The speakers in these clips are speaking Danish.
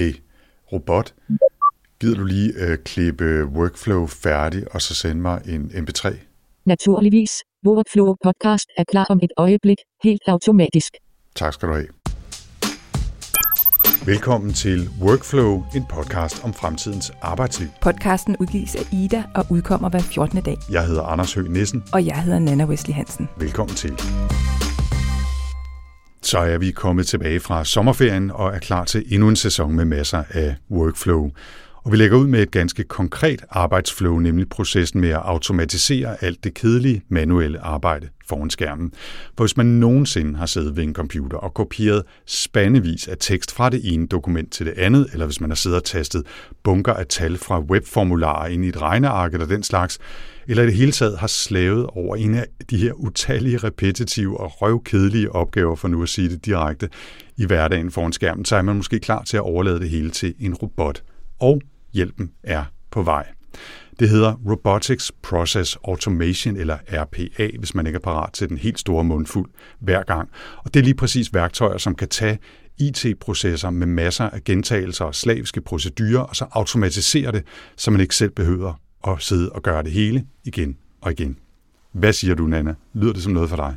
Hey, robot, gider du lige øh, klippe workflow færdig, og så sende mig en mp3? Naturligvis. Workflow podcast er klar om et øjeblik, helt automatisk. Tak skal du have. Velkommen til Workflow, en podcast om fremtidens arbejdsliv. Podcasten udgives af Ida og udkommer hver 14. dag. Jeg hedder Anders Høgh Nissen. Og jeg hedder Nana Wesley Hansen. Velkommen til. Så er vi kommet tilbage fra sommerferien og er klar til endnu en sæson med masser af workflow. Og vi lægger ud med et ganske konkret arbejdsflow, nemlig processen med at automatisere alt det kedelige manuelle arbejde foran skærmen. For hvis man nogensinde har siddet ved en computer og kopieret spandevis af tekst fra det ene dokument til det andet, eller hvis man har siddet og tastet bunker af tal fra webformularer ind i et regneark eller den slags, eller i det hele taget har slavet over en af de her utallige, repetitive og røvkedelige opgaver, for nu at sige det direkte, i hverdagen foran skærmen, så er man måske klar til at overlade det hele til en robot. Og hjælpen er på vej. Det hedder Robotics Process Automation, eller RPA, hvis man ikke er parat til den helt store mundfuld hver gang. Og det er lige præcis værktøjer, som kan tage IT-processer med masser af gentagelser og slaviske procedurer, og så automatisere det, så man ikke selv behøver at sidde og gøre det hele igen og igen. Hvad siger du, Nana? Lyder det som noget for dig?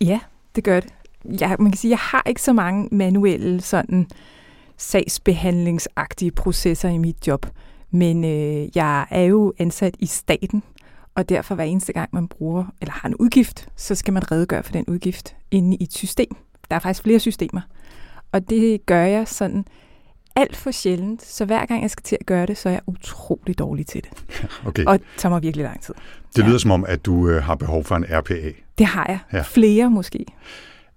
Ja, det gør det. Jeg, man kan sige, jeg har ikke så mange manuelle sådan sagsbehandlingsagtige processer i mit job. Men øh, jeg er jo ansat i staten, og derfor hver eneste gang, man bruger eller har en udgift, så skal man redegøre for den udgift inde i et system. Der er faktisk flere systemer. Og det gør jeg sådan alt for sjældent, så hver gang jeg skal til at gøre det, så er jeg utrolig dårlig til det. Okay. Og det tager mig virkelig lang tid. Det lyder ja. som om, at du øh, har behov for en RPA. Det har jeg. Ja. Flere måske.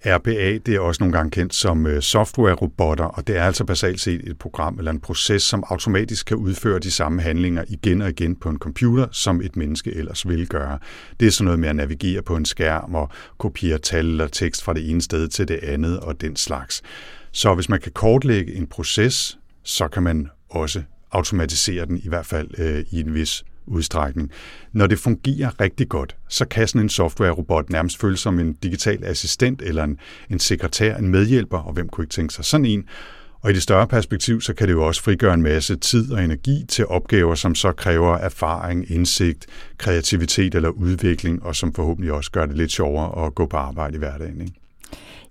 RPA det er også nogle gange kendt som øh, software-robotter, og det er altså basalt set et program eller en proces, som automatisk kan udføre de samme handlinger igen og igen på en computer, som et menneske ellers vil gøre. Det er sådan noget med at navigere på en skærm og kopiere tal eller tekst fra det ene sted til det andet og den slags. Så hvis man kan kortlægge en proces, så kan man også automatisere den, i hvert fald øh, i en vis udstrækning. Når det fungerer rigtig godt, så kan sådan en software-robot nærmest føles som en digital assistent eller en, en sekretær, en medhjælper, og hvem kunne ikke tænke sig sådan en. Og i det større perspektiv, så kan det jo også frigøre en masse tid og energi til opgaver, som så kræver erfaring, indsigt, kreativitet eller udvikling, og som forhåbentlig også gør det lidt sjovere at gå på arbejde i hverdagen. Ikke?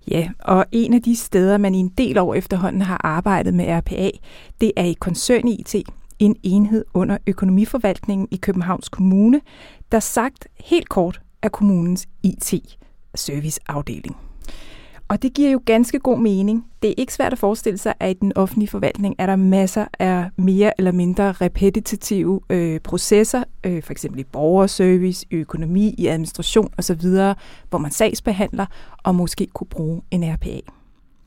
Ja, og en af de steder, man i en del år efterhånden har arbejdet med RPA, det er i koncern IT, en enhed under økonomiforvaltningen i Københavns Kommune, der sagt helt kort er kommunens IT-serviceafdeling. Og det giver jo ganske god mening. Det er ikke svært at forestille sig, at i den offentlige forvaltning er der masser af mere eller mindre repetitive øh, processer, øh, for eksempel i borgerservice, i økonomi, i administration osv., hvor man sagsbehandler og måske kunne bruge en RPA.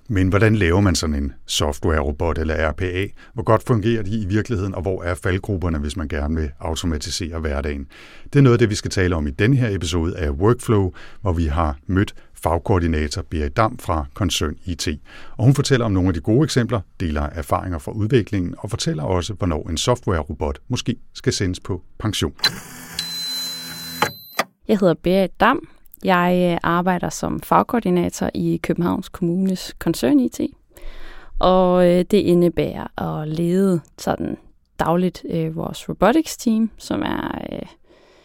Men hvordan laver man sådan en software-robot eller RPA? Hvor godt fungerer de i virkeligheden, og hvor er faldgrupperne, hvis man gerne vil automatisere hverdagen? Det er noget af det, vi skal tale om i denne her episode af Workflow, hvor vi har mødt fagkoordinator Berit Dam fra Koncern IT. Og hun fortæller om nogle af de gode eksempler, deler erfaringer fra udviklingen og fortæller også, hvornår en software-robot måske skal sendes på pension. Jeg hedder Berit Dam, jeg øh, arbejder som fagkoordinator i Københavns Kommunes koncern IT, og øh, det indebærer at lede sådan dagligt øh, vores robotics team, som er øh,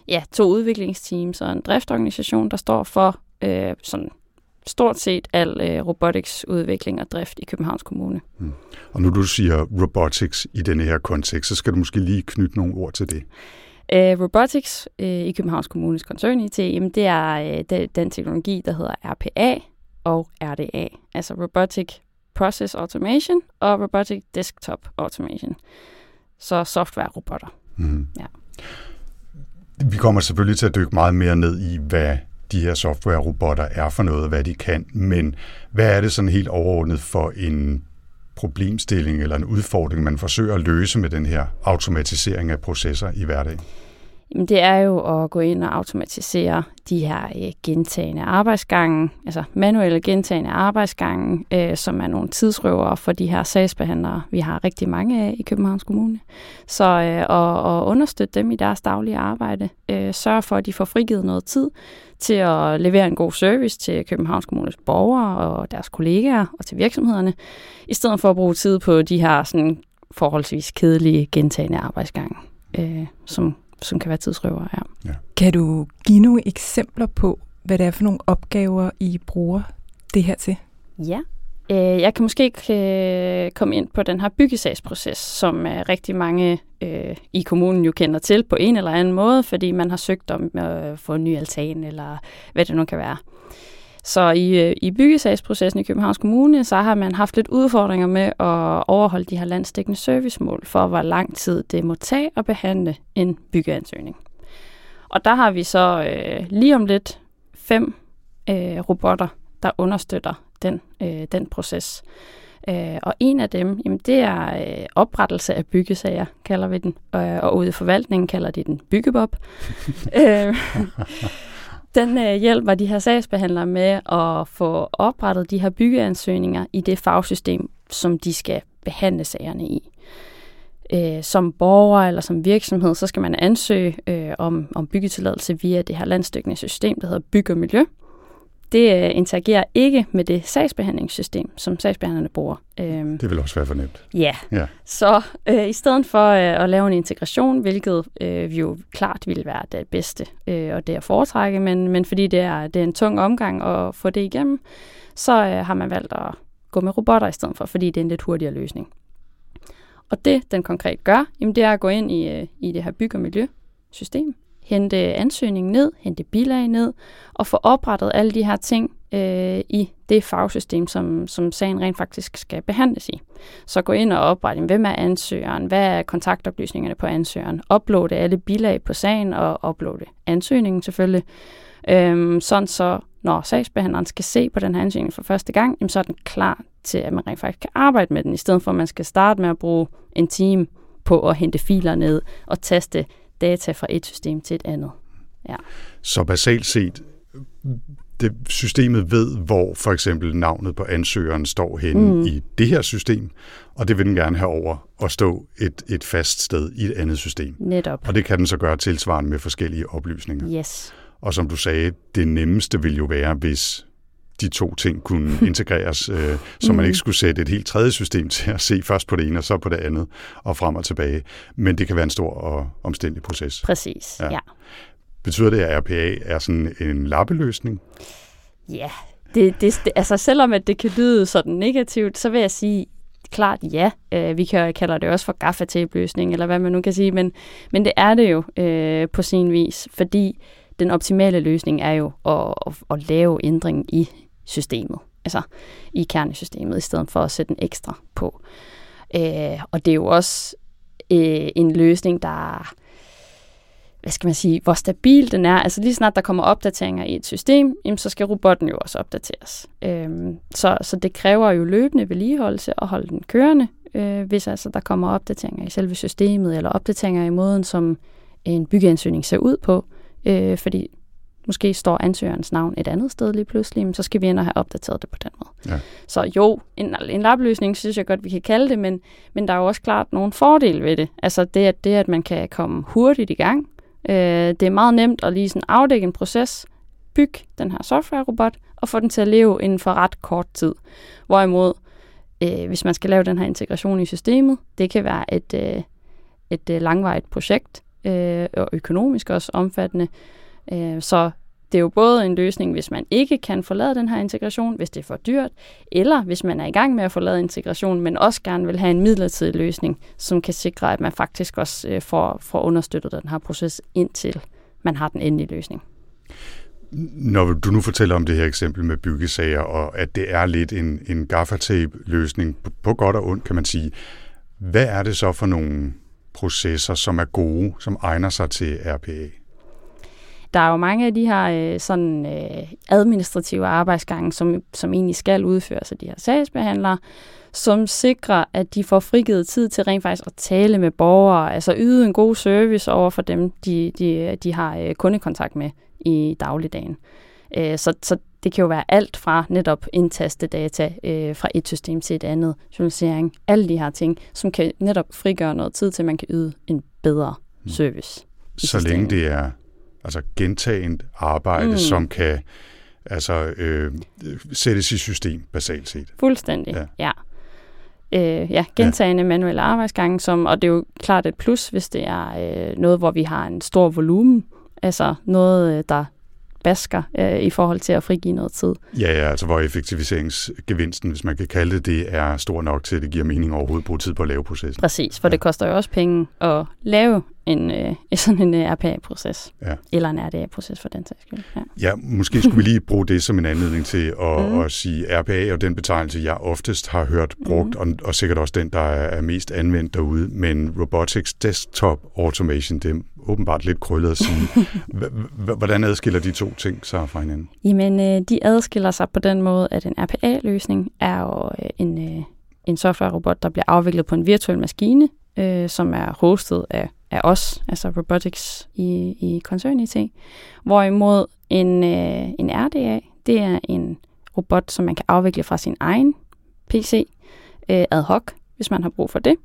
ja, to udviklingsteams og en driftorganisation, der står for øh, sådan stort set al øh, robotics udvikling og drift i Københavns Kommune. Mm. Og nu du siger robotics i denne her kontekst, så skal du måske lige knytte nogle ord til det. Uh, robotics uh, i Københavns Kommunes koncern IT, jamen det er det, den teknologi, der hedder RPA og RDA, altså Robotic Process Automation og Robotic Desktop Automation. Så software-robotter. Mm. Ja. Vi kommer selvfølgelig til at dykke meget mere ned i, hvad de her software-robotter er for noget, hvad de kan, men hvad er det sådan helt overordnet for en problemstilling eller en udfordring, man forsøger at løse med den her automatisering af processer i hverdagen? Jamen, det er jo at gå ind og automatisere de her øh, gentagende arbejdsgange, altså manuelle gentagende arbejdsgange, øh, som er nogle tidsrøver for de her sagsbehandlere, vi har rigtig mange af i Københavns Kommune. Så øh, at, at understøtte dem i deres daglige arbejde, øh, sørge for, at de får frigivet noget tid til at levere en god service til Københavns Kommunes borgere og deres kollegaer og til virksomhederne, i stedet for at bruge tid på de her sådan, forholdsvis kedelige gentagende arbejdsgange, øh, som som kan være tidsrøver. Ja. Ja. Kan du give nogle eksempler på, hvad det er for nogle opgaver, I bruger det her til? Ja. Øh, jeg kan måske ikke øh, komme ind på den her byggesagsproces, som øh, rigtig mange øh, i kommunen jo kender til på en eller anden måde, fordi man har søgt om øh, at få en ny altan, eller hvad det nu kan være. Så i, øh, i byggesagsprocessen i Københavns Kommune, så har man haft lidt udfordringer med at overholde de her landsdækkende servicemål for, hvor lang tid det må tage at behandle en byggeansøgning. Og der har vi så øh, lige om lidt fem øh, robotter, der understøtter den, øh, den proces. Øh, og en af dem, jamen det er øh, oprettelse af byggesager, kalder vi den. Øh, og ude i forvaltningen kalder de den byggebob. øh, den øh, hjælper de her sagsbehandlere med at få oprettet de her byggeansøgninger i det fagsystem, som de skal behandle sagerne i. Øh, som borger eller som virksomhed, så skal man ansøge øh, om, om byggetilladelse via det her landstækkende system, der hedder Bygge og Miljø det øh, interagerer ikke med det sagsbehandlingssystem, som sagsbehandlerne bruger. Øhm, det vil også være fornemt. Ja, ja. så øh, i stedet for øh, at lave en integration, hvilket øh, jo klart ville være det bedste øh, og det at foretrække, men, men fordi det er, det er en tung omgang at få det igennem, så øh, har man valgt at gå med robotter i stedet for, fordi det er en lidt hurtigere løsning. Og det, den konkret gør, jamen, det er at gå ind i, øh, i det her bygge- og miljøsystem, hente ansøgningen ned, hente bilag ned, og få oprettet alle de her ting øh, i det fagsystem, som, som sagen rent faktisk skal behandles i. Så gå ind og oprette, hvem er ansøgeren, hvad er kontaktoplysningerne på ansøgeren, uploade alle bilag på sagen og uploade ansøgningen selvfølgelig. øh, sådan så, når sagsbehandleren skal se på den her ansøgning for første gang, jamen, så er den klar til, at man rent faktisk kan arbejde med den, i stedet for at man skal starte med at bruge en time på at hente filer ned og taste data fra et system til et andet. Ja. Så basalt set, det, systemet ved, hvor for eksempel navnet på ansøgeren står henne mm. i det her system, og det vil den gerne have over at stå et, et fast sted i et andet system. Netop. Og det kan den så gøre tilsvarende med forskellige oplysninger. Yes. Og som du sagde, det nemmeste vil jo være, hvis de to ting kunne integreres, øh, så man ikke skulle sætte et helt tredje system til at se først på det ene og så på det andet, og frem og tilbage. Men det kan være en stor og omstændig proces. Præcis, ja. ja. Betyder det, at RPA er sådan en lappeløsning? Ja, det, det, det, altså selvom at det kan lyde sådan negativt, så vil jeg sige, klart ja. Øh, vi kan kalder det også for gaffatape-løsning, eller hvad man nu kan sige, men, men det er det jo øh, på sin vis, fordi den optimale løsning er jo at, at, at lave ændring i systemet, altså i kernesystemet, i stedet for at sætte en ekstra på. Øh, og det er jo også øh, en løsning, der hvad skal man sige, hvor stabil den er. Altså lige snart der kommer opdateringer i et system, jamen, så skal robotten jo også opdateres. Øhm, så, så det kræver jo løbende vedligeholdelse at holde den kørende, øh, hvis altså der kommer opdateringer i selve systemet, eller opdateringer i måden, som en byggeansøgning ser ud på. Øh, fordi Måske står ansøgerens navn et andet sted lige pludselig, men så skal vi ind og have opdateret det på den måde. Ja. Så jo, en, en lapløsning synes jeg godt, vi kan kalde det, men, men der er jo også klart nogle fordele ved det. Altså det, at, det, at man kan komme hurtigt i gang. Øh, det er meget nemt at lige sådan afdække en proces, bygge den her software-robot, og få den til at leve inden for ret kort tid. Hvorimod, øh, hvis man skal lave den her integration i systemet, det kan være et, øh, et øh, langvarigt projekt, øh, og økonomisk også omfattende, Øh, så det er jo både en løsning, hvis man ikke kan forlade den her integration, hvis det er for dyrt, eller hvis man er i gang med at forlade integration, men også gerne vil have en midlertidig løsning, som kan sikre, at man faktisk også øh, får, får understøttet den her proces indtil man har den endelige løsning. Når du nu fortæller om det her eksempel med byggesager, og at det er lidt en, en gaffatape-løsning på godt og ondt kan man sige, hvad er det så for nogle processer, som er gode, som egner sig til RPA? Der er jo mange af de her øh, sådan øh, administrative arbejdsgange, som, som egentlig skal udføres af de her sagsbehandlere, som sikrer, at de får frigivet tid til rent faktisk at tale med borgere, altså yde en god service over for dem, de, de, de har øh, kundekontakt med i dagligdagen. Øh, så, så det kan jo være alt fra netop indtaste data øh, fra et system til et andet, journalisering, alle de her ting, som kan netop frigøre noget tid til, at man kan yde en bedre mm. service. Så længe det er altså gentagent arbejde, mm. som kan altså øh, sættes i system basalt set. Fuldstændig, ja. ja. Øh, ja, gentagende ja. manuelle arbejdsgange, som, og det er jo klart et plus, hvis det er øh, noget, hvor vi har en stor volumen, altså noget, øh, der basker øh, i forhold til at frigive noget tid. Ja, ja, altså hvor effektiviseringsgevinsten, hvis man kan kalde det, det er stor nok til, at det giver mening overhovedet at bruge tid på at lave processen. Præcis, for ja. det koster jo også penge at lave en, øh, sådan en øh, RPA-proces. Ja. Eller en RDA-proces for den sags skyld. Ja. ja, måske skulle vi lige bruge det som en anledning til at, mm. at sige, RPA og den betegnelse, jeg oftest har hørt brugt, mm. og, og sikkert også den, der er mest anvendt derude, men Robotics Desktop Automation, det åbenbart lidt krøllet at sige. Hvordan adskiller de to ting sig fra hinanden? Jamen, øh, de adskiller sig på den måde, at en RPA-løsning er jo øh, en, øh, en software-robot, der bliver afviklet på en virtuel maskine, øh, som er hostet af, af os, altså Robotics i, i koncern IT. Hvorimod en, øh, en RDA, det er en robot, som man kan afvikle fra sin egen PC øh, ad hoc, hvis man har brug for det.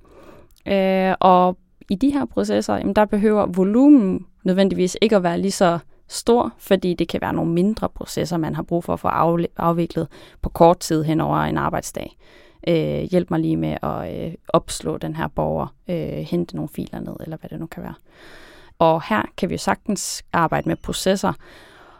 Øh, og i de her processer, jamen der behøver volumen nødvendigvis ikke at være lige så stor, fordi det kan være nogle mindre processer, man har brug for at få afviklet på kort tid hen over en arbejdsdag. Øh, hjælp mig lige med at øh, opslå den her borger, øh, hente nogle filer ned, eller hvad det nu kan være. Og her kan vi sagtens arbejde med processer,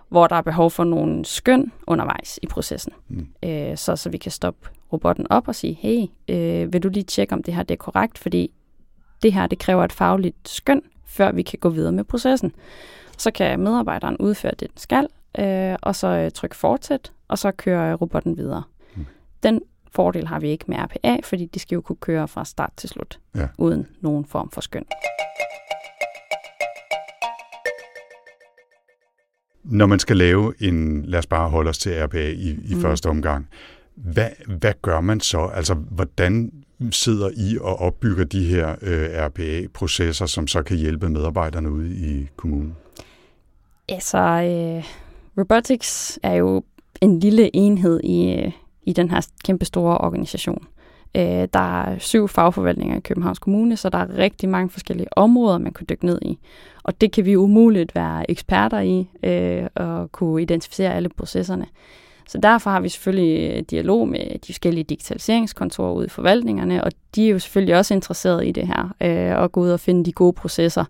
hvor der er behov for nogle skøn undervejs i processen. Mm. Øh, så, så vi kan stoppe robotten op og sige, hey, øh, vil du lige tjekke, om det her det er korrekt, fordi det her det kræver et fagligt skøn, før vi kan gå videre med processen. Så kan medarbejderen udføre det, den skal, øh, og så øh, trykke fortsæt, og så kører robotten videre. Mm. Den fordel har vi ikke med RPA, fordi de skal jo kunne køre fra start til slut, ja. uden nogen form for skøn. Når man skal lave en, lad os bare holde os til RPA i, i mm. første omgang, hvad, hvad gør man så? Altså, hvordan sidder I og opbygger de her øh, RPA-processer, som så kan hjælpe medarbejderne ude i kommunen? Altså, øh, robotics er jo en lille enhed i, øh, i den her kæmpe store organisation. Øh, der er syv fagforvaltninger i Københavns Kommune, så der er rigtig mange forskellige områder, man kunne dykke ned i. Og det kan vi umuligt være eksperter i øh, og kunne identificere alle processerne. Så derfor har vi selvfølgelig øh, dialog med de forskellige digitaliseringskontorer ude i forvaltningerne, og de er jo selvfølgelig også interesserede i det her, øh, og gå ud og finde de gode processer.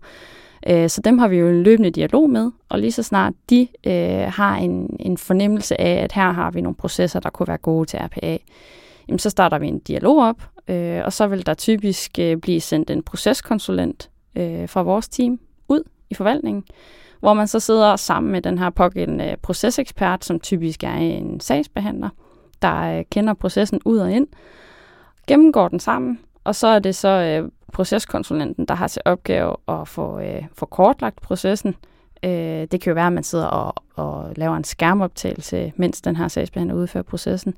Øh, så dem har vi jo en løbende dialog med, og lige så snart de øh, har en, en fornemmelse af, at her har vi nogle processer, der kunne være gode til RPA, jamen så starter vi en dialog op, øh, og så vil der typisk øh, blive sendt en proceskonsulent øh, fra vores team ud i forvaltningen, hvor man så sidder sammen med den her pågældende øh, procesekspert, som typisk er en sagsbehandler, der øh, kender processen ud og ind, gennemgår den sammen, og så er det så øh, proceskonsulenten, der har til opgave at få, øh, få kortlagt processen. Øh, det kan jo være, at man sidder og, og laver en skærmoptagelse, mens den her sagsbehandler udfører processen.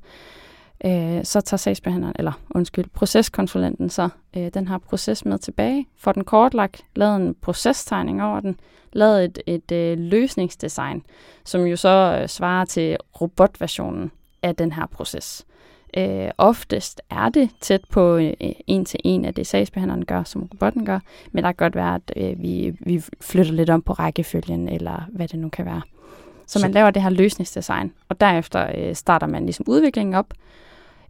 Øh, så tager sagsbehandleren, eller undskyld, proceskonsulenten så øh, den her proces med tilbage, får den kortlagt, lavet en procestegning over den, lavet et, et øh, løsningsdesign, som jo så øh, svarer til robotversionen af den her proces. Øh, oftest er det tæt på øh, en til en af det, sagsbehandleren gør, som robotten gør, men der kan godt være, at øh, vi, vi flytter lidt om på rækkefølgen, eller hvad det nu kan være. Så, så man laver det her løsningsdesign, og derefter øh, starter man ligesom udviklingen op,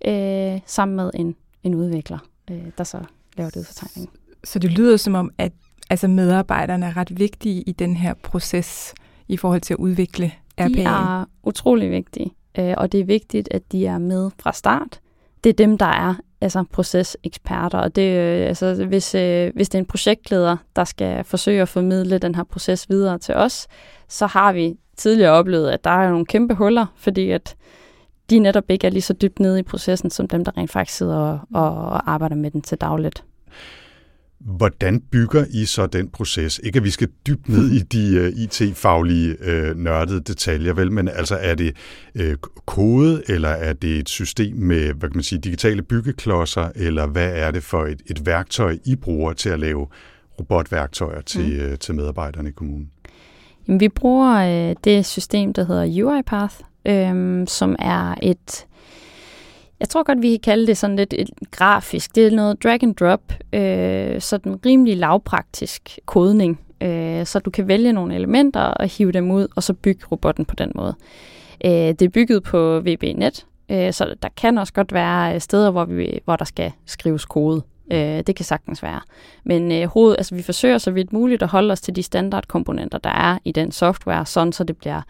øh, sammen med en, en udvikler, øh, der så laver det udfortegning. Så det lyder som om, at altså medarbejderne er ret vigtige i den her proces i forhold til at udvikle RPA? De er utrolig vigtige, øh, og det er vigtigt, at de er med fra start. Det er dem, der er altså proceseksperter, og det, øh, altså, hvis, øh, hvis det er en projektleder, der skal forsøge at formidle den her proces videre til os, så har vi tidligere oplevet, at der er nogle kæmpe huller, fordi at de netop ikke er lige så dybt nede i processen, som dem, der rent faktisk sidder og, og arbejder med den til dagligt. Hvordan bygger I så den proces? Ikke at vi skal dybt ned i de uh, IT-faglige uh, nørdede detaljer, vel, men altså er det uh, kode, eller er det et system med hvad kan man sige, digitale byggeklodser, eller hvad er det for et, et værktøj, I bruger til at lave robotværktøjer til, mm. uh, til medarbejderne i kommunen? Jamen, vi bruger uh, det system, der hedder UiPath, øh, som er et jeg tror godt, vi kan kalde det sådan lidt et grafisk. Det er noget drag and drop, øh, sådan rimelig lavpraktisk kodning, øh, så du kan vælge nogle elementer og hive dem ud, og så bygge robotten på den måde. Øh, det er bygget på VB.net, øh, så der kan også godt være øh, steder, hvor, vi, hvor der skal skrives kode. Øh, det kan sagtens være. Men øh, hoved, altså, vi forsøger så vidt muligt at holde os til de standardkomponenter, der er i den software, sådan så det bliver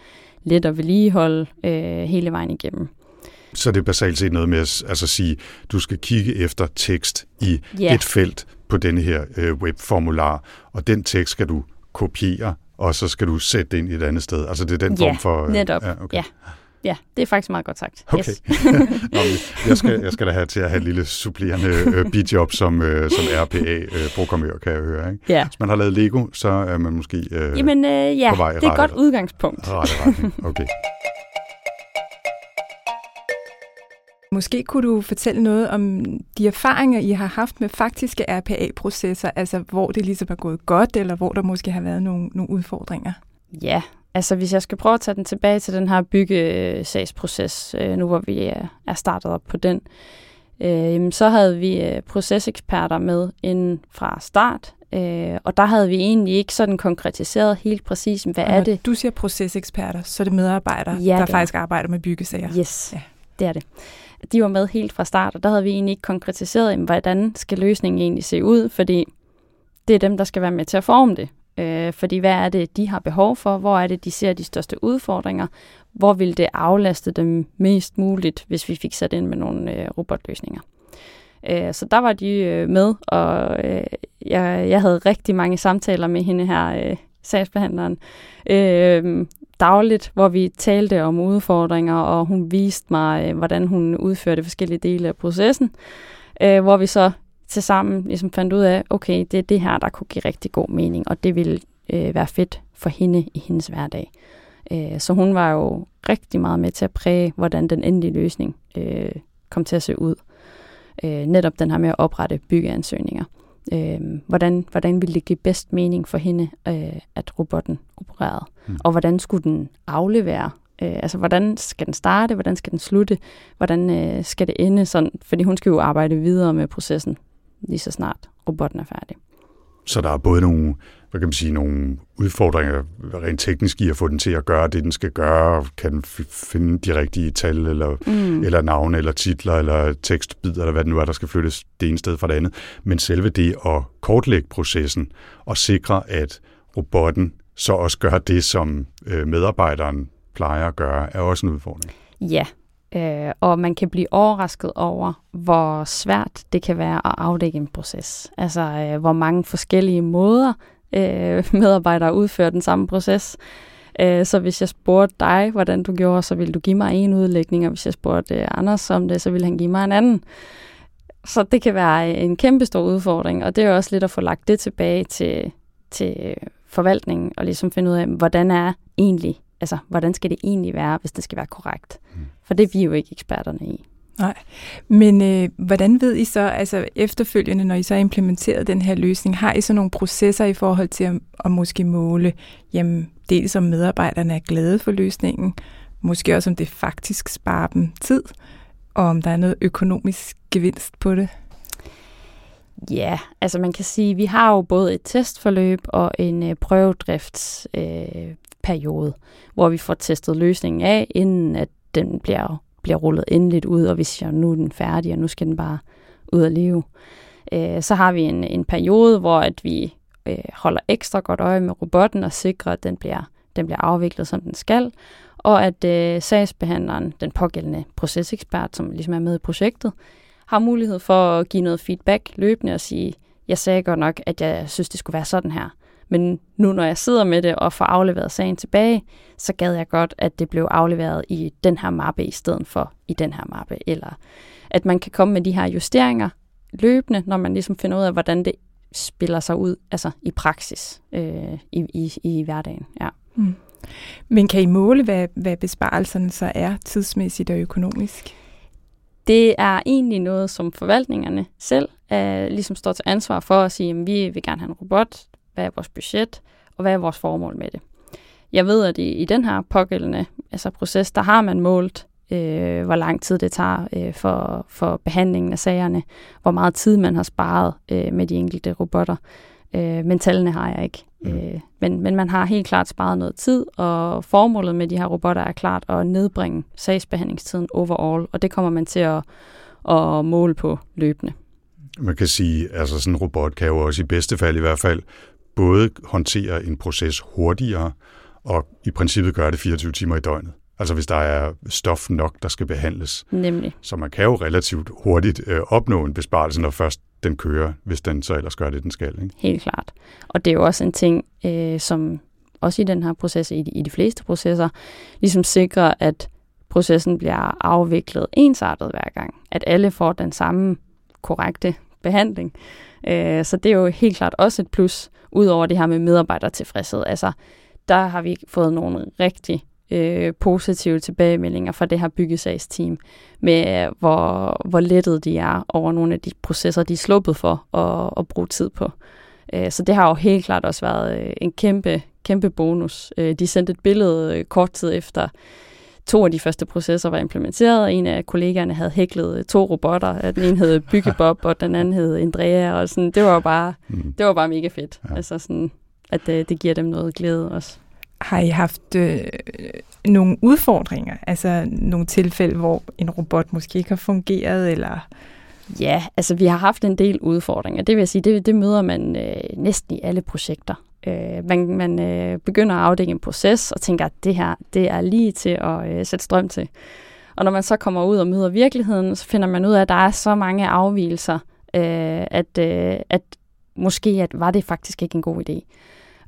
let at vedligeholde øh, hele vejen igennem. Så det er basalt set noget med at altså sige, du skal kigge efter tekst i yeah. et felt på denne her øh, webformular, og den tekst skal du kopiere, og så skal du sætte det ind i et andet sted. Altså det er den ja, form for... Øh, netop. Ja, okay. ja. Ja, det er faktisk meget godt sagt. Okay. Yes. Nå, jeg, skal, jeg skal da have til at have et lille supplerende øh, bidjob som, øh, som RPA-programmør, øh, kan jeg høre. Ikke? Ja. Hvis man har lavet Lego, så er man måske øh, Jamen, øh, ja, på vej det er et godt udgangspunkt. Rette retning. Okay. Måske kunne du fortælle noget om de erfaringer, I har haft med faktiske RPA-processer, altså hvor det ligesom er gået godt, eller hvor der måske har været nogle, nogle udfordringer? Ja, altså hvis jeg skal prøve at tage den tilbage til den her byggesagsproces, øh, nu hvor vi er startet op på den, øh, så havde vi øh, proceseksperter med inden fra start, og der havde vi egentlig ikke sådan konkretiseret helt præcis, hvad og er det? du siger proceseksperter, så er det medarbejdere, ja, der det faktisk arbejder med byggesager? Yes, ja. det er det de var med helt fra start, og der havde vi egentlig ikke konkretiseret, hvordan skal løsningen egentlig se ud, fordi det er dem, der skal være med til at forme det. Øh, fordi hvad er det, de har behov for? Hvor er det, de ser de største udfordringer? Hvor vil det aflaste dem mest muligt, hvis vi fik sat ind med nogle øh, robotløsninger? Øh, så der var de øh, med, og øh, jeg, jeg havde rigtig mange samtaler med hende her, øh, sagsbehandleren, øh, dagligt, hvor vi talte om udfordringer, og hun viste mig, øh, hvordan hun udførte forskellige dele af processen, øh, hvor vi så til sammen ligesom fandt ud af, okay, det er det her, der kunne give rigtig god mening, og det ville øh, være fedt for hende i hendes hverdag. Øh, så hun var jo rigtig meget med til at præge, hvordan den endelige løsning øh, kom til at se ud. Øh, netop den her med at oprette byggeansøgninger. Øh, hvordan, hvordan ville det give bedst mening for hende, øh, at robotten opererede? Mm. Og hvordan skulle den aflevere? Øh, altså, hvordan skal den starte? Hvordan skal den slutte? Hvordan øh, skal det ende? Sådan, fordi hun skal jo arbejde videre med processen, lige så snart robotten er færdig. Så der er både nogle, hvad kan man sige, nogle udfordringer rent teknisk i at få den til at gøre det, den skal gøre. Kan den finde de rigtige tal, eller, mm. eller navne, eller titler, eller tekstbider, eller hvad det nu er, der skal flyttes det ene sted fra det andet. Men selve det at kortlægge processen og sikre, at robotten så også gør det, som øh, medarbejderen plejer at gøre, er også en udfordring. Ja, øh, og man kan blive overrasket over, hvor svært det kan være at afdække en proces. Altså, øh, hvor mange forskellige måder øh, medarbejdere udfører den samme proces. Øh, så hvis jeg spurgte dig, hvordan du gjorde, så ville du give mig en udlægning, og hvis jeg spurgte øh, Anders om det, så ville han give mig en anden. Så det kan være en kæmpe stor udfordring, og det er også lidt at få lagt det tilbage til, til forvaltningen, og ligesom finde ud af, hvordan er egentlig, altså hvordan skal det egentlig være, hvis det skal være korrekt. Mm. For det er vi jo ikke eksperterne i. Nej, men øh, hvordan ved I så, altså efterfølgende, når I så har implementeret den her løsning, har I så nogle processer i forhold til at, at måske måle, jamen dels om medarbejderne er glade for løsningen, måske også om det faktisk sparer dem tid, og om der er noget økonomisk gevinst på det? Ja, altså man kan sige, at vi har jo både et testforløb og en øh, prøvedriftsperiode, øh, hvor vi får testet løsningen af, inden at den bliver, bliver rullet endeligt ud, og hvis jeg nu er den færdig, og nu skal den bare ud at leve. Øh, så har vi en, en periode, hvor at vi øh, holder ekstra godt øje med robotten og sikrer, at den bliver, den bliver afviklet, som den skal, og at øh, sagsbehandleren, den pågældende procesekspert, som ligesom er med i projektet, har mulighed for at give noget feedback løbende og sige, jeg sagde godt nok, at jeg synes, det skulle være sådan her. Men nu når jeg sidder med det og får afleveret sagen tilbage, så gad jeg godt, at det blev afleveret i den her mappe i stedet for i den her mappe. Eller at man kan komme med de her justeringer løbende, når man ligesom finder ud af, hvordan det spiller sig ud altså i praksis øh, i, i, i hverdagen. Ja. Mm. Men kan I måle, hvad, hvad besparelserne så er tidsmæssigt og økonomisk? Det er egentlig noget, som forvaltningerne selv er, ligesom står til ansvar for at sige, at vi vil gerne have en robot, hvad er vores budget, og hvad er vores formål med det. Jeg ved, at i, i den her pågældende altså proces, der har man målt, øh, hvor lang tid det tager øh, for, for behandlingen af sagerne, hvor meget tid man har sparet øh, med de enkelte robotter. Øh, men tallene har jeg ikke. Mm. Øh, men, men man har helt klart sparet noget tid, og formålet med de her robotter er klart at nedbringe sagsbehandlingstiden overall, og det kommer man til at, at måle på løbende. Man kan sige, at altså sådan en robot kan jo også i bedste fald i hvert fald både håndtere en proces hurtigere, og i princippet gøre det 24 timer i døgnet. Altså hvis der er stof nok, der skal behandles. Nemlig. Så man kan jo relativt hurtigt øh, opnå en besparelse, når først den kører, hvis den så ellers gør det, den skal. Ikke? Helt klart. Og det er jo også en ting, øh, som også i den her proces, i de, i de fleste processer, ligesom sikrer, at processen bliver afviklet ensartet hver gang. At alle får den samme korrekte behandling. Øh, så det er jo helt klart også et plus, ud over det her med medarbejdertilfredshed. Altså, der har vi fået nogle rigtig øh, positive tilbagemeldinger fra det her byggesagsteam, med hvor, hvor lettet de er over nogle af de processer, de er sluppet for at, at bruge tid på. Øh, så det har jo helt klart også været øh, en kæmpe, kæmpe bonus. Øh, de sendte et billede øh, kort tid efter, to af de første processer var implementeret, og en af kollegaerne havde hæklet to robotter. Den ene hed Byggebob, og den anden hed Andrea, og sådan, det var bare, mm. det var bare mega fedt. Ja. Altså sådan, at det, det giver dem noget glæde også. Har I haft øh, nogle udfordringer? Altså nogle tilfælde, hvor en robot måske ikke har fungeret, eller... Ja, altså vi har haft en del udfordringer. Det vil jeg sige, det, det møder man øh, næsten i alle projekter. Øh, man man øh, begynder at afdække en proces og tænker, at det her det er lige til at øh, sætte strøm til. Og når man så kommer ud og møder virkeligheden, så finder man ud af, at der er så mange afvielser, øh, at, øh, at måske at var det faktisk ikke en god idé.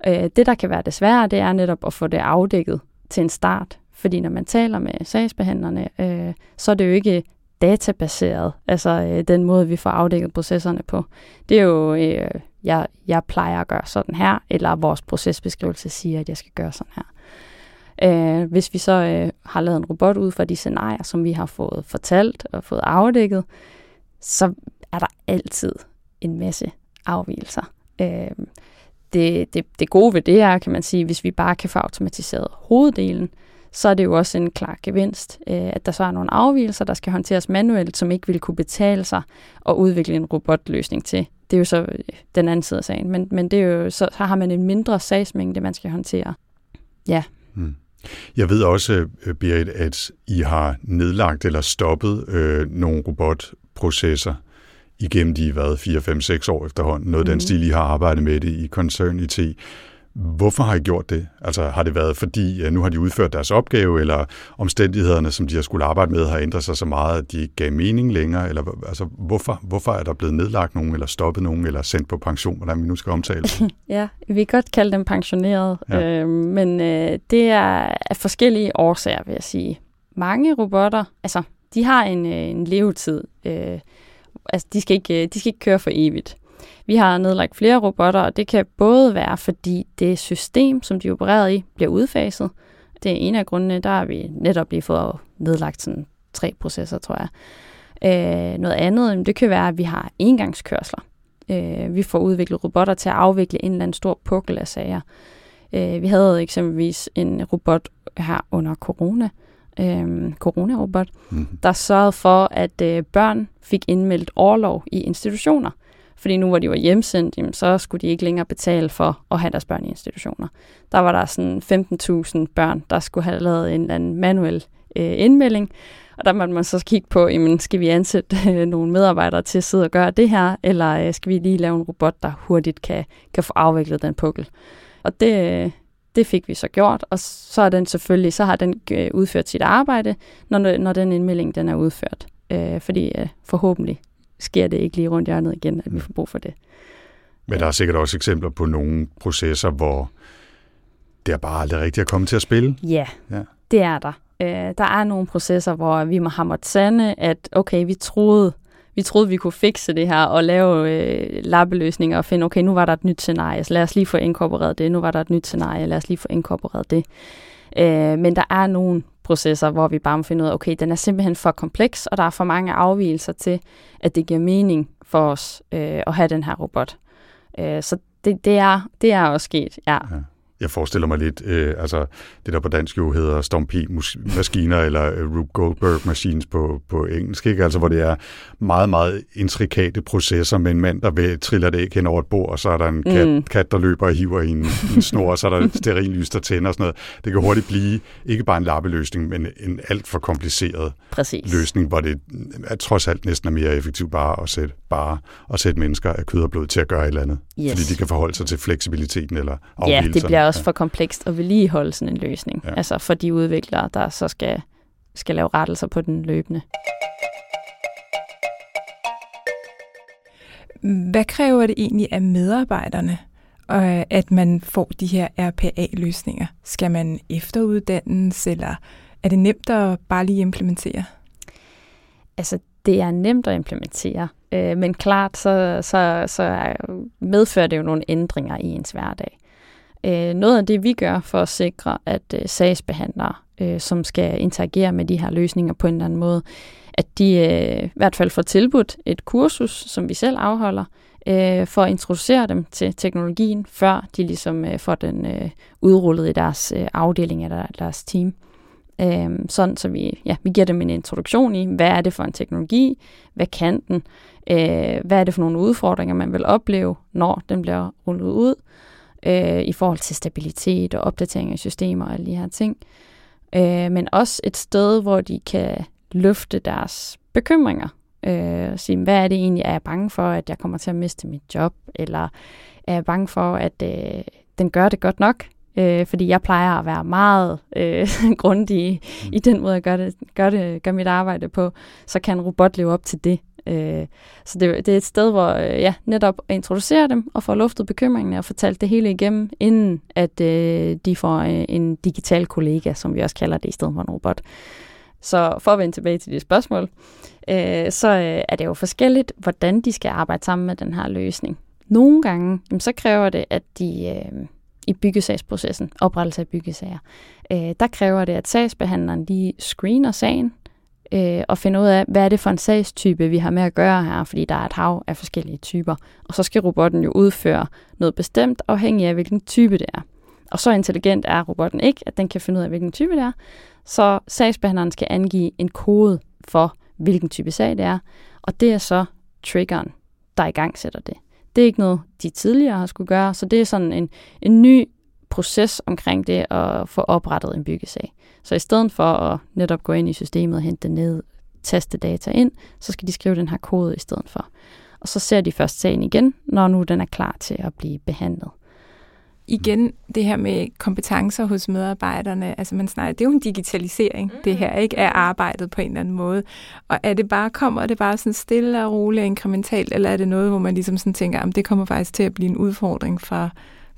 Øh, det, der kan være det svære, det er netop at få det afdækket til en start. Fordi når man taler med sagsbehandlerne, øh, så er det jo ikke databaseret, altså øh, den måde, vi får afdækket processerne på. Det er jo, øh, jeg, jeg plejer at gøre sådan her, eller vores procesbeskrivelse siger, at jeg skal gøre sådan her. Øh, hvis vi så øh, har lavet en robot ud fra de scenarier, som vi har fået fortalt og fået afdækket, så er der altid en masse afvielser. Øh, det, det, det gode ved det er, kan man sige, hvis vi bare kan få automatiseret hoveddelen, så er det jo også en klar gevinst, øh, at der så er nogle afvielser, der skal håndteres manuelt, som ikke vil kunne betale sig og udvikle en robotløsning til. Det er jo så øh, den anden side af sagen, men, men det er jo, så, så har man en mindre sagsmængde, man skal håndtere. Ja. Hmm. Jeg ved også, øh, Berit, at I har nedlagt eller stoppet øh, nogle robotprocesser igennem de været 4, 5, 6 år efterhånden. Noget mm. den stil, I har arbejdet med det i Concern IT. Hvorfor har I gjort det? Altså har det været fordi, ja, nu har de udført deres opgave, eller omstændighederne, som de har skulle arbejde med, har ændret sig så meget, at de ikke gav mening længere? Eller altså, hvorfor, hvorfor er der blevet nedlagt nogen, eller stoppet nogen, eller sendt på pension, hvordan vi nu skal omtale ja, vi kan godt kalde dem pensioneret, ja. øh, men øh, det er af forskellige årsager, vil jeg sige. Mange robotter, altså de har en, øh, en levetid. Øh, altså, de, skal ikke, de skal ikke køre for evigt. Vi har nedlagt flere robotter, og det kan både være, fordi det system, som de opererer i, bliver udfaset. Det er en af grundene, der har vi netop lige fået nedlagt sådan tre processer, tror jeg. Øh, noget andet, det kan være, at vi har engangskørsler. Øh, vi får udviklet robotter til at afvikle en eller anden stor pukkel af sager. Øh, vi havde eksempelvis en robot her under corona, øh, coronarobot, mm-hmm. der sørgede for, at øh, børn fik indmeldt overlov i institutioner. Fordi nu hvor de var hjemsendt, jamen, så skulle de ikke længere betale for at have deres børn i institutioner. Der var der sådan 15.000 børn, der skulle have lavet en eller anden manuel øh, indmelding. Og der måtte man så kigge på, jamen, skal vi ansætte øh, nogle medarbejdere til at sidde og gøre det her, eller øh, skal vi lige lave en robot, der hurtigt kan, kan få afviklet den pukkel. Og det, øh, det fik vi så gjort, og så er den selvfølgelig, så har den øh, udført sit arbejde, når, når den indmelding den er udført. Øh, fordi øh, forhåbentlig sker det ikke lige rundt hjørnet igen, at vi mm. får brug for det. Men der er sikkert også eksempler på nogle processer, hvor det er bare aldrig rigtigt at komme til at spille. Ja, ja. det er der. Øh, der er nogle processer, hvor vi må have måttet sande, at okay, vi troede, vi troede, vi kunne fikse det her og lave øh, lappeløsninger og finde, okay, nu var der et nyt scenarie, så lad os lige få inkorporeret det. Nu var der et nyt scenarie, lad os lige få inkorporeret det. Øh, men der er nogle processer, hvor vi bare må finde ud af, okay, den er simpelthen for kompleks, og der er for mange afvielser til, at det giver mening for os øh, at have den her robot. Øh, så det, det, er, det er også sket, ja. ja jeg forestiller mig lidt, øh, altså det der på dansk jo hedder Stomp-maskiner eller øh, Rube Goldberg machines på, på engelsk, ikke? Altså hvor det er meget, meget intrikate processer med en mand, der vil, triller det ikke hen over et bord, og så er der en kat, mm. kat der løber og hiver i en, en snor, og så er der sterillys, der tænder og sådan noget. Det kan hurtigt blive ikke bare en lappeløsning, men en alt for kompliceret Præcis. løsning, hvor det er, trods alt næsten er mere effektivt bare at sætte, bare at sætte mennesker af kød og blod til at gøre et eller andet. Yes. Fordi de kan forholde sig til fleksibiliteten eller afvielsen. Ja, det bliver også for komplekst at vedligeholde sådan en løsning. Ja. Altså for de udviklere, der så skal, skal lave rettelser på den løbende. Hvad kræver det egentlig af medarbejderne, at man får de her RPA-løsninger? Skal man efteruddannes, eller er det nemt at bare lige implementere? Altså, det er nemt at implementere, øh, men klart så, så, så medfører det jo nogle ændringer i ens hverdag. Øh, noget af det, vi gør for at sikre, at øh, sagsbehandlere, øh, som skal interagere med de her løsninger på en eller anden måde, at de øh, i hvert fald får tilbudt et kursus, som vi selv afholder, øh, for at introducere dem til teknologien, før de ligesom øh, får den øh, udrullet i deres øh, afdeling eller deres team. Øh, sådan så vi, ja, vi giver dem en introduktion i, hvad er det for en teknologi, hvad kan den, øh, hvad er det for nogle udfordringer, man vil opleve, når den bliver rullet ud, øh, i forhold til stabilitet og opdatering af systemer og alle de her ting. Øh, men også et sted, hvor de kan løfte deres bekymringer. Øh, sige, hvad er det egentlig? Er jeg bange for, at jeg kommer til at miste mit job? Eller er jeg bange for, at øh, den gør det godt nok? Øh, fordi jeg plejer at være meget øh, grundig mm. i den måde, jeg gør, det, gør, det, gør mit arbejde på. Så kan en robot leve op til det. Øh, så det, det er et sted, hvor øh, ja, netop at introducere dem og få luftet bekymringerne og fortalt det hele igennem, inden at øh, de får øh, en digital kollega, som vi også kalder det, i stedet for en robot. Så for at vende tilbage til dit spørgsmål, øh, så øh, er det jo forskelligt, hvordan de skal arbejde sammen med den her løsning. Nogle gange, jamen, så kræver det, at de øh, i byggesagsprocessen, oprettelse af byggesager, øh, der kræver det, at sagsbehandleren lige screener sagen, øh, og finde ud af, hvad er det for en sagstype, vi har med at gøre her, fordi der er et hav af forskellige typer. Og så skal robotten jo udføre noget bestemt, afhængig af, hvilken type det er. Og så intelligent er robotten ikke, at den kan finde ud af, hvilken type det er. Så sagsbehandleren skal angive en kode for, hvilken type sag det er. Og det er så triggeren, der i gang sætter det. Det er ikke noget, de tidligere har skulle gøre, så det er sådan en, en ny proces omkring det at få oprettet en byggesag. Så i stedet for at netop gå ind i systemet og hente det ned, taste data ind, så skal de skrive den her kode i stedet for. Og så ser de først sagen igen, når nu den er klar til at blive behandlet. Igen det her med kompetencer hos medarbejderne, altså man snakker, det er jo en digitalisering, mm. det her, ikke, af arbejdet på en eller anden måde. Og er det bare, kommer det bare sådan stille og roligt og inkrementalt, eller er det noget, hvor man ligesom sådan tænker, at det kommer faktisk til at blive en udfordring for,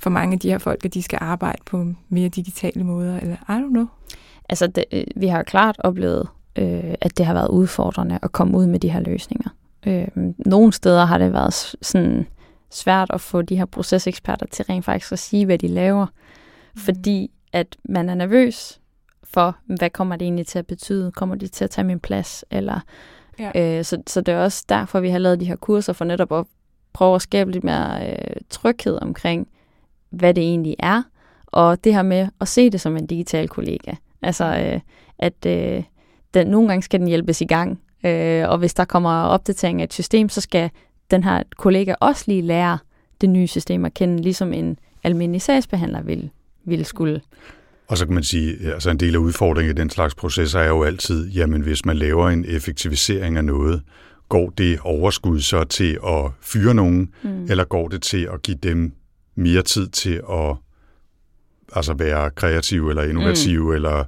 for mange af de her folk, at de skal arbejde på mere digitale måder, eller I don't know. Altså, det, øh, vi har klart oplevet, øh, at det har været udfordrende at komme ud med de her løsninger. Øh, nogle steder har det været sådan svært at få de her proceseksperter til rent faktisk at sige, hvad de laver, mm. fordi at man er nervøs for, hvad kommer det egentlig til at betyde? Kommer de til at tage min plads? Eller, ja. øh, så, så det er også derfor, vi har lavet de her kurser, for netop at prøve at skabe lidt mere øh, tryghed omkring, hvad det egentlig er, og det her med at se det som en digital kollega. Altså, øh, at øh, den, nogle gange skal den hjælpes i gang, øh, og hvis der kommer opdatering af et system, så skal den her kollega også lige lære det nye system at kende, ligesom en almindelig sagsbehandler vil, vil skulle. Og så kan man sige, altså en del af udfordringen i den slags processer er jo altid, jamen hvis man laver en effektivisering af noget, går det overskud så til at fyre nogen, mm. eller går det til at give dem mere tid til at altså være kreative eller innovative, mm. eller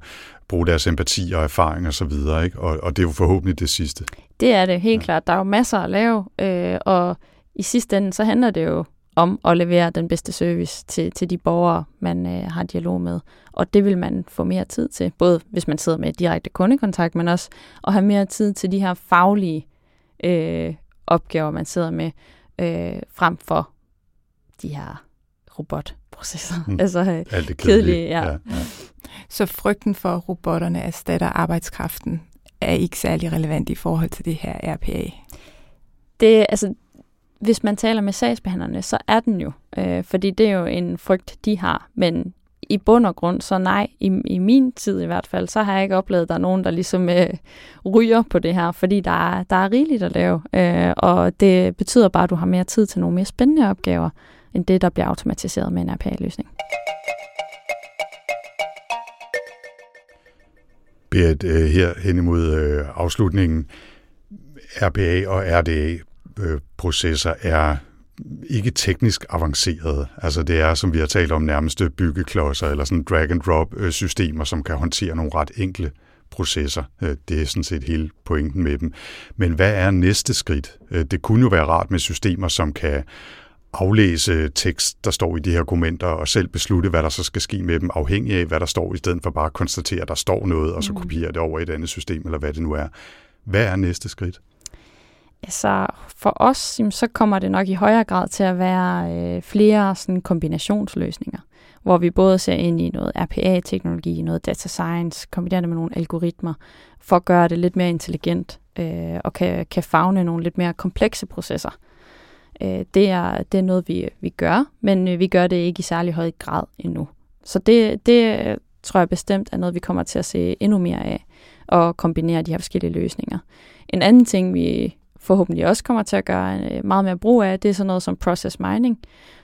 bruge deres empati og erfaring og så videre, ikke? Og, og det er jo forhåbentlig det sidste. Det er det, helt ja. klart. Der er jo masser at lave, øh, og i sidste ende, så handler det jo om at levere den bedste service til, til de borgere, man øh, har dialog med. Og det vil man få mere tid til, både hvis man sidder med direkte kundekontakt, men også at have mere tid til de her faglige øh, opgaver, man sidder med, øh, frem for de her robotprocesser. Mm. Altså øh, Alt det kedelige, kedelige. ja. ja. Så frygten for, at robotterne erstatter arbejdskraften, er ikke særlig relevant i forhold til det her RPA. det, altså, hvis man taler med sagsbehandlerne, så er den jo. Øh, fordi det er jo en frygt, de har. Men i bund og grund, så nej, i, i min tid i hvert fald, så har jeg ikke oplevet, at der er nogen, der ligesom øh, ryger på det her, fordi der er, der er rigeligt at lave. Øh, og det betyder bare, at du har mere tid til nogle mere spændende opgaver, end det, der bliver automatiseret med en RPA-løsning. Berit, øh, her hen imod øh, afslutningen. RPA og RDA-processer øh, er ikke teknisk avancerede. Altså det er, som vi har talt om, nærmest byggeklodser eller sådan drag-and-drop-systemer, som kan håndtere nogle ret enkle processer. Det er sådan set hele pointen med dem. Men hvad er næste skridt? Det kunne jo være rart med systemer, som kan aflæse tekst, der står i de her dokumenter, og selv beslutte, hvad der så skal ske med dem, afhængig af, hvad der står, i stedet for bare at konstatere, at der står noget, og så Mm. kopiere det over i et andet system, eller hvad det nu er. Hvad er næste skridt? Altså for os, så kommer det nok i højere grad til at være øh, flere sådan kombinationsløsninger, hvor vi både ser ind i noget RPA-teknologi, noget data science, kombineret med nogle algoritmer, for at gøre det lidt mere intelligent øh, og kan, kan fagne nogle lidt mere komplekse processer. Øh, det, er, det er noget, vi, vi gør, men øh, vi gør det ikke i særlig høj grad endnu. Så det, det øh, tror jeg bestemt er noget, vi kommer til at se endnu mere af, og kombinere de her forskellige løsninger. En anden ting, vi forhåbentlig også kommer til at gøre øh, meget mere brug af, det er sådan noget som process mining,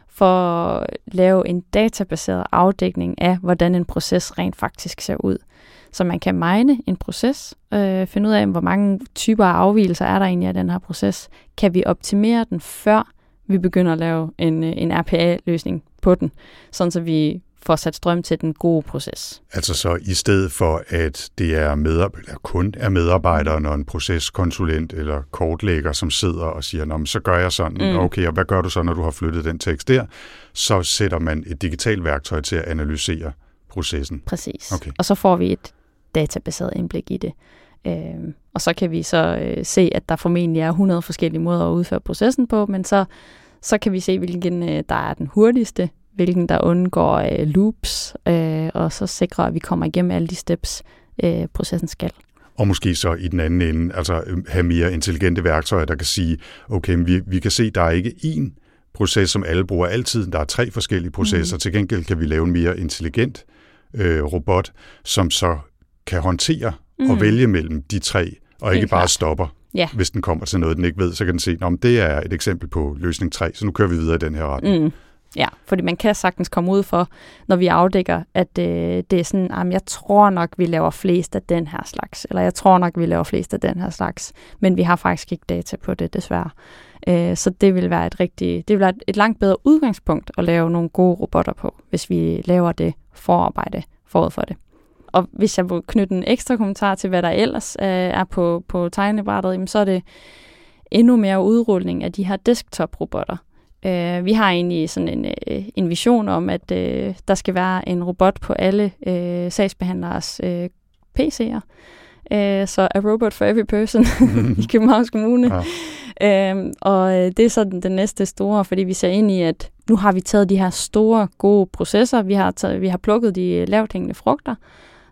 for at lave en databaseret afdækning af, hvordan en proces rent faktisk ser ud. Så man kan mine en proces, øh, finde ud af, hvor mange typer af afvielser er der egentlig af den her proces. Kan vi optimere den, før vi begynder at lave en, øh, en RPA-løsning på den, sådan så vi får sat strøm til den gode proces. Altså så i stedet for, at det er medarbejder, eller kun er medarbejdere, når en proceskonsulent eller kortlægger, som sidder og siger, Nå, men så gør jeg sådan, mm. okay, og hvad gør du så, når du har flyttet den tekst der? Så sætter man et digitalt værktøj til at analysere processen. Præcis. Okay. Og så får vi et databaseret indblik i det. Øhm, og så kan vi så øh, se, at der formentlig er 100 forskellige måder at udføre processen på, men så, så kan vi se, hvilken øh, der er den hurtigste, hvilken der undgår øh, loops, øh, og så sikre, at vi kommer igennem alle de steps, øh, processen skal. Og måske så i den anden ende, altså øh, have mere intelligente værktøjer, der kan sige, okay, vi, vi kan se, der er ikke én proces, som alle bruger altid. Der er tre forskellige processer. Mm. Til gengæld kan vi lave en mere intelligent øh, robot, som så kan håndtere mm. og vælge mellem de tre, og Helt ikke bare klart. stopper. Ja. Hvis den kommer til noget, den ikke ved, så kan den se, at det er et eksempel på løsning 3, så nu kører vi videre i den her retning. Mm. Ja, fordi man kan sagtens komme ud for, når vi afdækker, at øh, det er sådan, at jeg tror nok, vi laver flest af den her slags, eller jeg tror nok, vi laver flest af den her slags, men vi har faktisk ikke data på det, desværre. Øh, så det vil være et rigtig, det vil være et, et langt bedre udgangspunkt at lave nogle gode robotter på, hvis vi laver det forarbejde forud for det. Og hvis jeg vil knytte en ekstra kommentar til, hvad der ellers øh, er på, på tegnebrættet, jamen, så er det endnu mere udrulning af de her desktop-robotter. Øh, vi har egentlig sådan en, øh, en vision om, at øh, der skal være en robot på alle øh, sagsbehandleres øh, PC'er. Øh, så a robot for every person i Københavns Kommune. Ja. Øhm, og øh, det er så den, den næste store, fordi vi ser ind i, at nu har vi taget de her store, gode processer, vi har, taget, vi har plukket de lavt hængende frugter,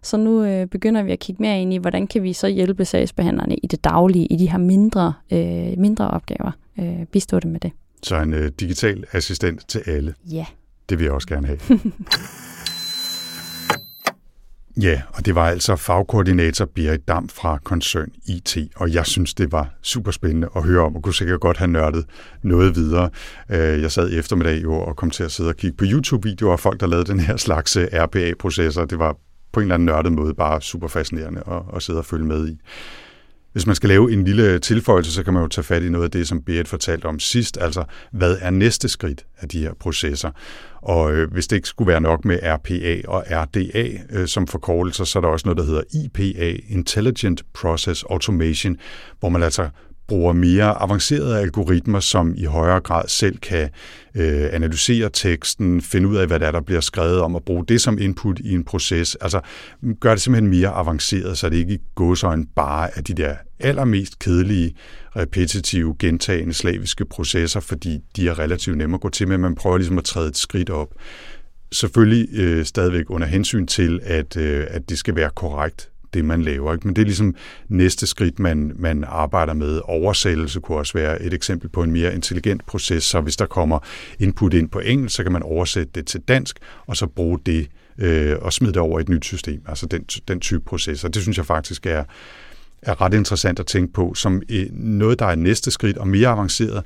så nu øh, begynder vi at kigge mere ind i, hvordan kan vi så hjælpe sagsbehandlerne i det daglige, i de her mindre, øh, mindre opgaver, øh, bistå dem med det. Så en øh, digital assistent til alle. Ja. Det vil jeg også gerne have. Ja, og det var altså fagkoordinator Berit Dam fra Concern IT, og jeg synes, det var super spændende at høre om, og kunne sikkert godt have nørdet noget videre. Øh, Jeg sad i eftermiddag jo og kom til at sidde og kigge på YouTube-videoer af folk, der lavede den her slags øh, RPA-processer. Det var på en eller anden nørdet måde bare super fascinerende at, at sidde og følge med i. Hvis man skal lave en lille tilføjelse, så kan man jo tage fat i noget af det, som Berit fortalte om sidst, altså hvad er næste skridt af de her processer? Og øh, hvis det ikke skulle være nok med RPA og RDA øh, som forkortelser, så er der også noget, der hedder IPA, Intelligent Process Automation, hvor man altså bruger mere avancerede algoritmer, som i højere grad selv kan øh, analysere teksten, finde ud af, hvad der, er, der bliver skrevet om, og bruge det som input i en proces. Altså gør det simpelthen mere avanceret, så det ikke går så bare af de der allermest kedelige, repetitive, gentagende slaviske processer, fordi de er relativt nemme at gå til med, man prøver ligesom at træde et skridt op. Selvfølgelig øh, stadigvæk under hensyn til, at, øh, at det skal være korrekt det, man laver. Ikke? Men det er ligesom næste skridt, man, man arbejder med. Oversættelse kunne også være et eksempel på en mere intelligent proces, så hvis der kommer input ind på engelsk, så kan man oversætte det til dansk, og så bruge det øh, og smide det over i et nyt system. Altså den, den type processer. Det synes jeg faktisk er, er ret interessant at tænke på, som øh, noget, der er næste skridt og mere avanceret,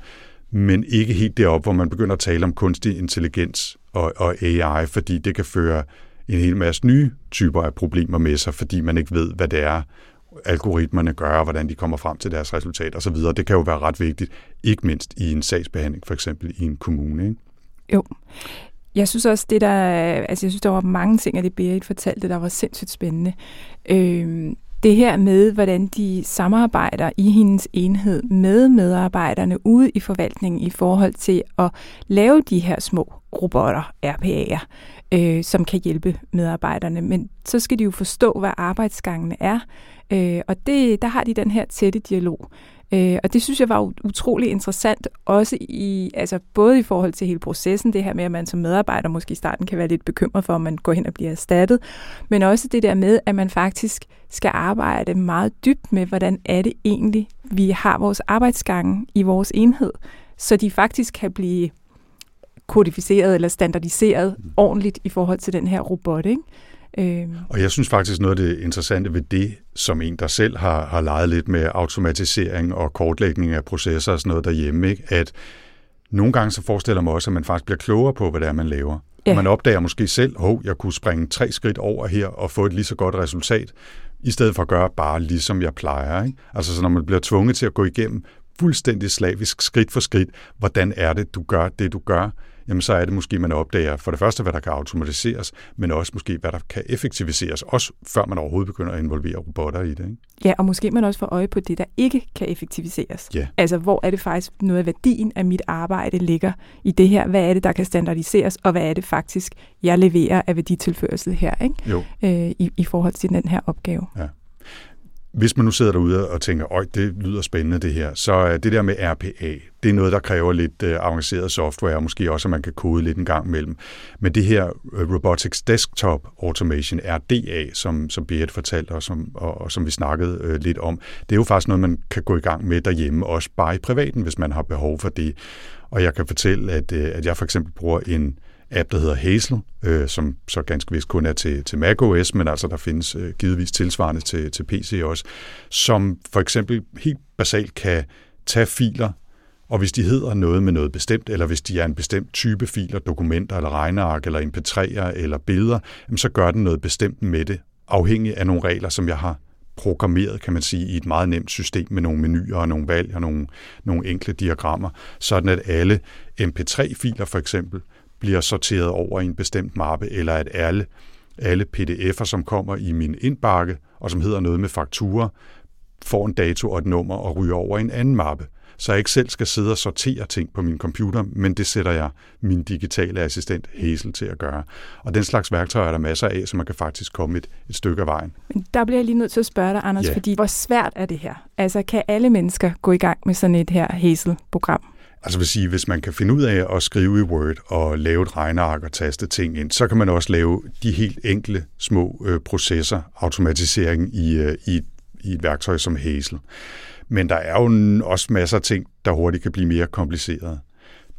men ikke helt derop, hvor man begynder at tale om kunstig intelligens og, og AI, fordi det kan føre en hel masse nye typer af problemer med sig, fordi man ikke ved, hvad det er, algoritmerne gør, hvordan de kommer frem til deres resultat osv. Det kan jo være ret vigtigt, ikke mindst i en sagsbehandling, for eksempel i en kommune. Ikke? Jo. Jeg synes også, det der, altså jeg synes, der var mange ting af det, Berit fortalte, der var sindssygt spændende. Øh, det her med, hvordan de samarbejder i hendes enhed med medarbejderne ude i forvaltningen i forhold til at lave de her små robotter, RPA'er, øh, som kan hjælpe medarbejderne. Men så skal de jo forstå, hvad arbejdsgangene er, øh, og det, der har de den her tætte dialog. Øh, og det synes jeg var utrolig interessant, også i, altså både i forhold til hele processen, det her med, at man som medarbejder måske i starten kan være lidt bekymret for, om man går hen og bliver erstattet, men også det der med, at man faktisk skal arbejde meget dybt med, hvordan er det egentlig, vi har vores arbejdsgange i vores enhed, så de faktisk kan blive kodificeret eller standardiseret mm. ordentligt i forhold til den her robot. Ikke? Øh. Og jeg synes faktisk noget af det interessante ved det, som en, der selv har, har leget lidt med automatisering og kortlægning af processer og sådan noget derhjemme, ikke? at nogle gange så forestiller man også, at man faktisk bliver klogere på, hvad det er, man laver. Ja. Og man opdager måske selv, at jeg kunne springe tre skridt over her og få et lige så godt resultat, i stedet for at gøre bare ligesom jeg plejer. Ikke? Altså så når man bliver tvunget til at gå igennem fuldstændig slavisk skridt for skridt, hvordan er det, du gør det, du gør, jamen så er det måske, man opdager for det første, hvad der kan automatiseres, men også måske, hvad der kan effektiviseres, også før man overhovedet begynder at involvere robotter i det. Ikke? Ja, og måske man også får øje på det, der ikke kan effektiviseres. Ja. Altså, hvor er det faktisk noget af værdien af mit arbejde ligger i det her? Hvad er det, der kan standardiseres, og hvad er det faktisk, jeg leverer af værditilførsel her, ikke? Jo. Øh, i, i forhold til den her opgave. Ja. Hvis man nu sidder derude og tænker, øj, det lyder spændende det her, så er det der med RPA, det er noget, der kræver lidt øh, avanceret software, og måske også, at man kan kode lidt en gang imellem. Men det her øh, Robotics Desktop Automation, RDA, som, som Berit fortalte, og som, og, og som vi snakkede øh, lidt om, det er jo faktisk noget, man kan gå i gang med derhjemme, også bare i privaten, hvis man har behov for det. Og jeg kan fortælle, at, øh, at jeg for eksempel bruger en app, der hedder Hazel, øh, som så ganske vist kun er til, til macOS, men altså der findes øh, givetvis tilsvarende til, til PC også, som for eksempel helt basalt kan tage filer, og hvis de hedder noget med noget bestemt, eller hvis de er en bestemt type filer, dokumenter eller regneark, eller MP3'er eller billeder, så gør den noget bestemt med det, afhængig af nogle regler, som jeg har programmeret, kan man sige, i et meget nemt system med nogle menuer og nogle valg og nogle, nogle enkle diagrammer, sådan at alle MP3-filer for eksempel bliver sorteret over i en bestemt mappe, eller at alle, alle pdf'er, som kommer i min indbakke, og som hedder noget med fakturer, får en dato og et nummer og ryger over i en anden mappe. Så jeg ikke selv skal sidde og sortere ting på min computer, men det sætter jeg min digitale assistent Hazel til at gøre. Og den slags værktøjer er der masser af, så man kan faktisk komme et, et stykke af vejen. Men der bliver jeg lige nødt til at spørge dig, Anders, ja. fordi hvor svært er det her? Altså, kan alle mennesker gå i gang med sådan et her Hazel-program? Altså vil sige, hvis man kan finde ud af at skrive i Word og lave et regneark og taste ting ind, så kan man også lave de helt enkle små øh, processer, automatisering i, øh, i, i et værktøj som Hazel. Men der er jo også masser af ting, der hurtigt kan blive mere komplicerede.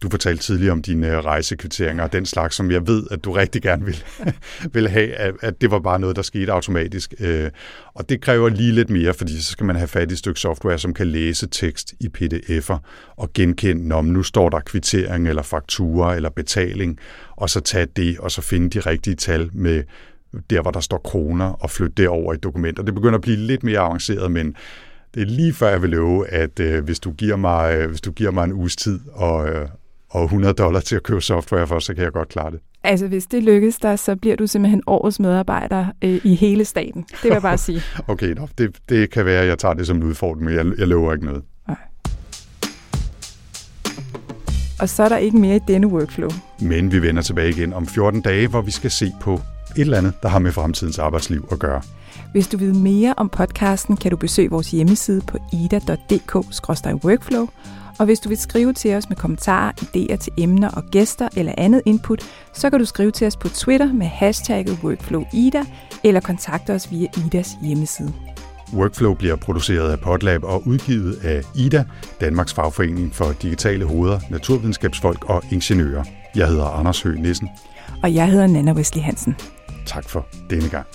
Du fortalte tidligere om dine øh, rejsekvitteringer og den slags, som jeg ved, at du rigtig gerne vil, vil have, at det var bare noget, der skete automatisk. Øh, og det kræver lige lidt mere, fordi så skal man have fat i et stykke software, som kan læse tekst i pdf'er og genkende, om nu står der kvittering eller faktura eller betaling, og så tage det, og så finde de rigtige tal med der, hvor der står kroner, og flytte det over i dokumenter. Det begynder at blive lidt mere avanceret, men det er lige før jeg vil love, at øh, hvis, du giver mig, øh, hvis du giver mig en uges tid og, øh, og 100 dollar til at købe software for, så kan jeg godt klare det. Altså, hvis det lykkes dig, så bliver du simpelthen årets medarbejder øh, i hele staten. Det vil jeg bare sige. okay, no, det, det kan være, at jeg tager det som en udfordring, men jeg, jeg lover ikke noget. Nej. Og så er der ikke mere i denne workflow. Men vi vender tilbage igen om 14 dage, hvor vi skal se på et eller andet, der har med fremtidens arbejdsliv at gøre. Hvis du vil mere om podcasten, kan du besøge vores hjemmeside på ida.dk-workflow. Og hvis du vil skrive til os med kommentarer, idéer til emner og gæster eller andet input, så kan du skrive til os på Twitter med hashtagget WorkflowIda eller kontakte os via Idas hjemmeside. Workflow bliver produceret af Podlab og udgivet af IDA, Danmarks Fagforening for Digitale Hoveder, Naturvidenskabsfolk og Ingeniører. Jeg hedder Anders Høgh Nissen. Og jeg hedder Nana Wesley Hansen. Tak for denne gang.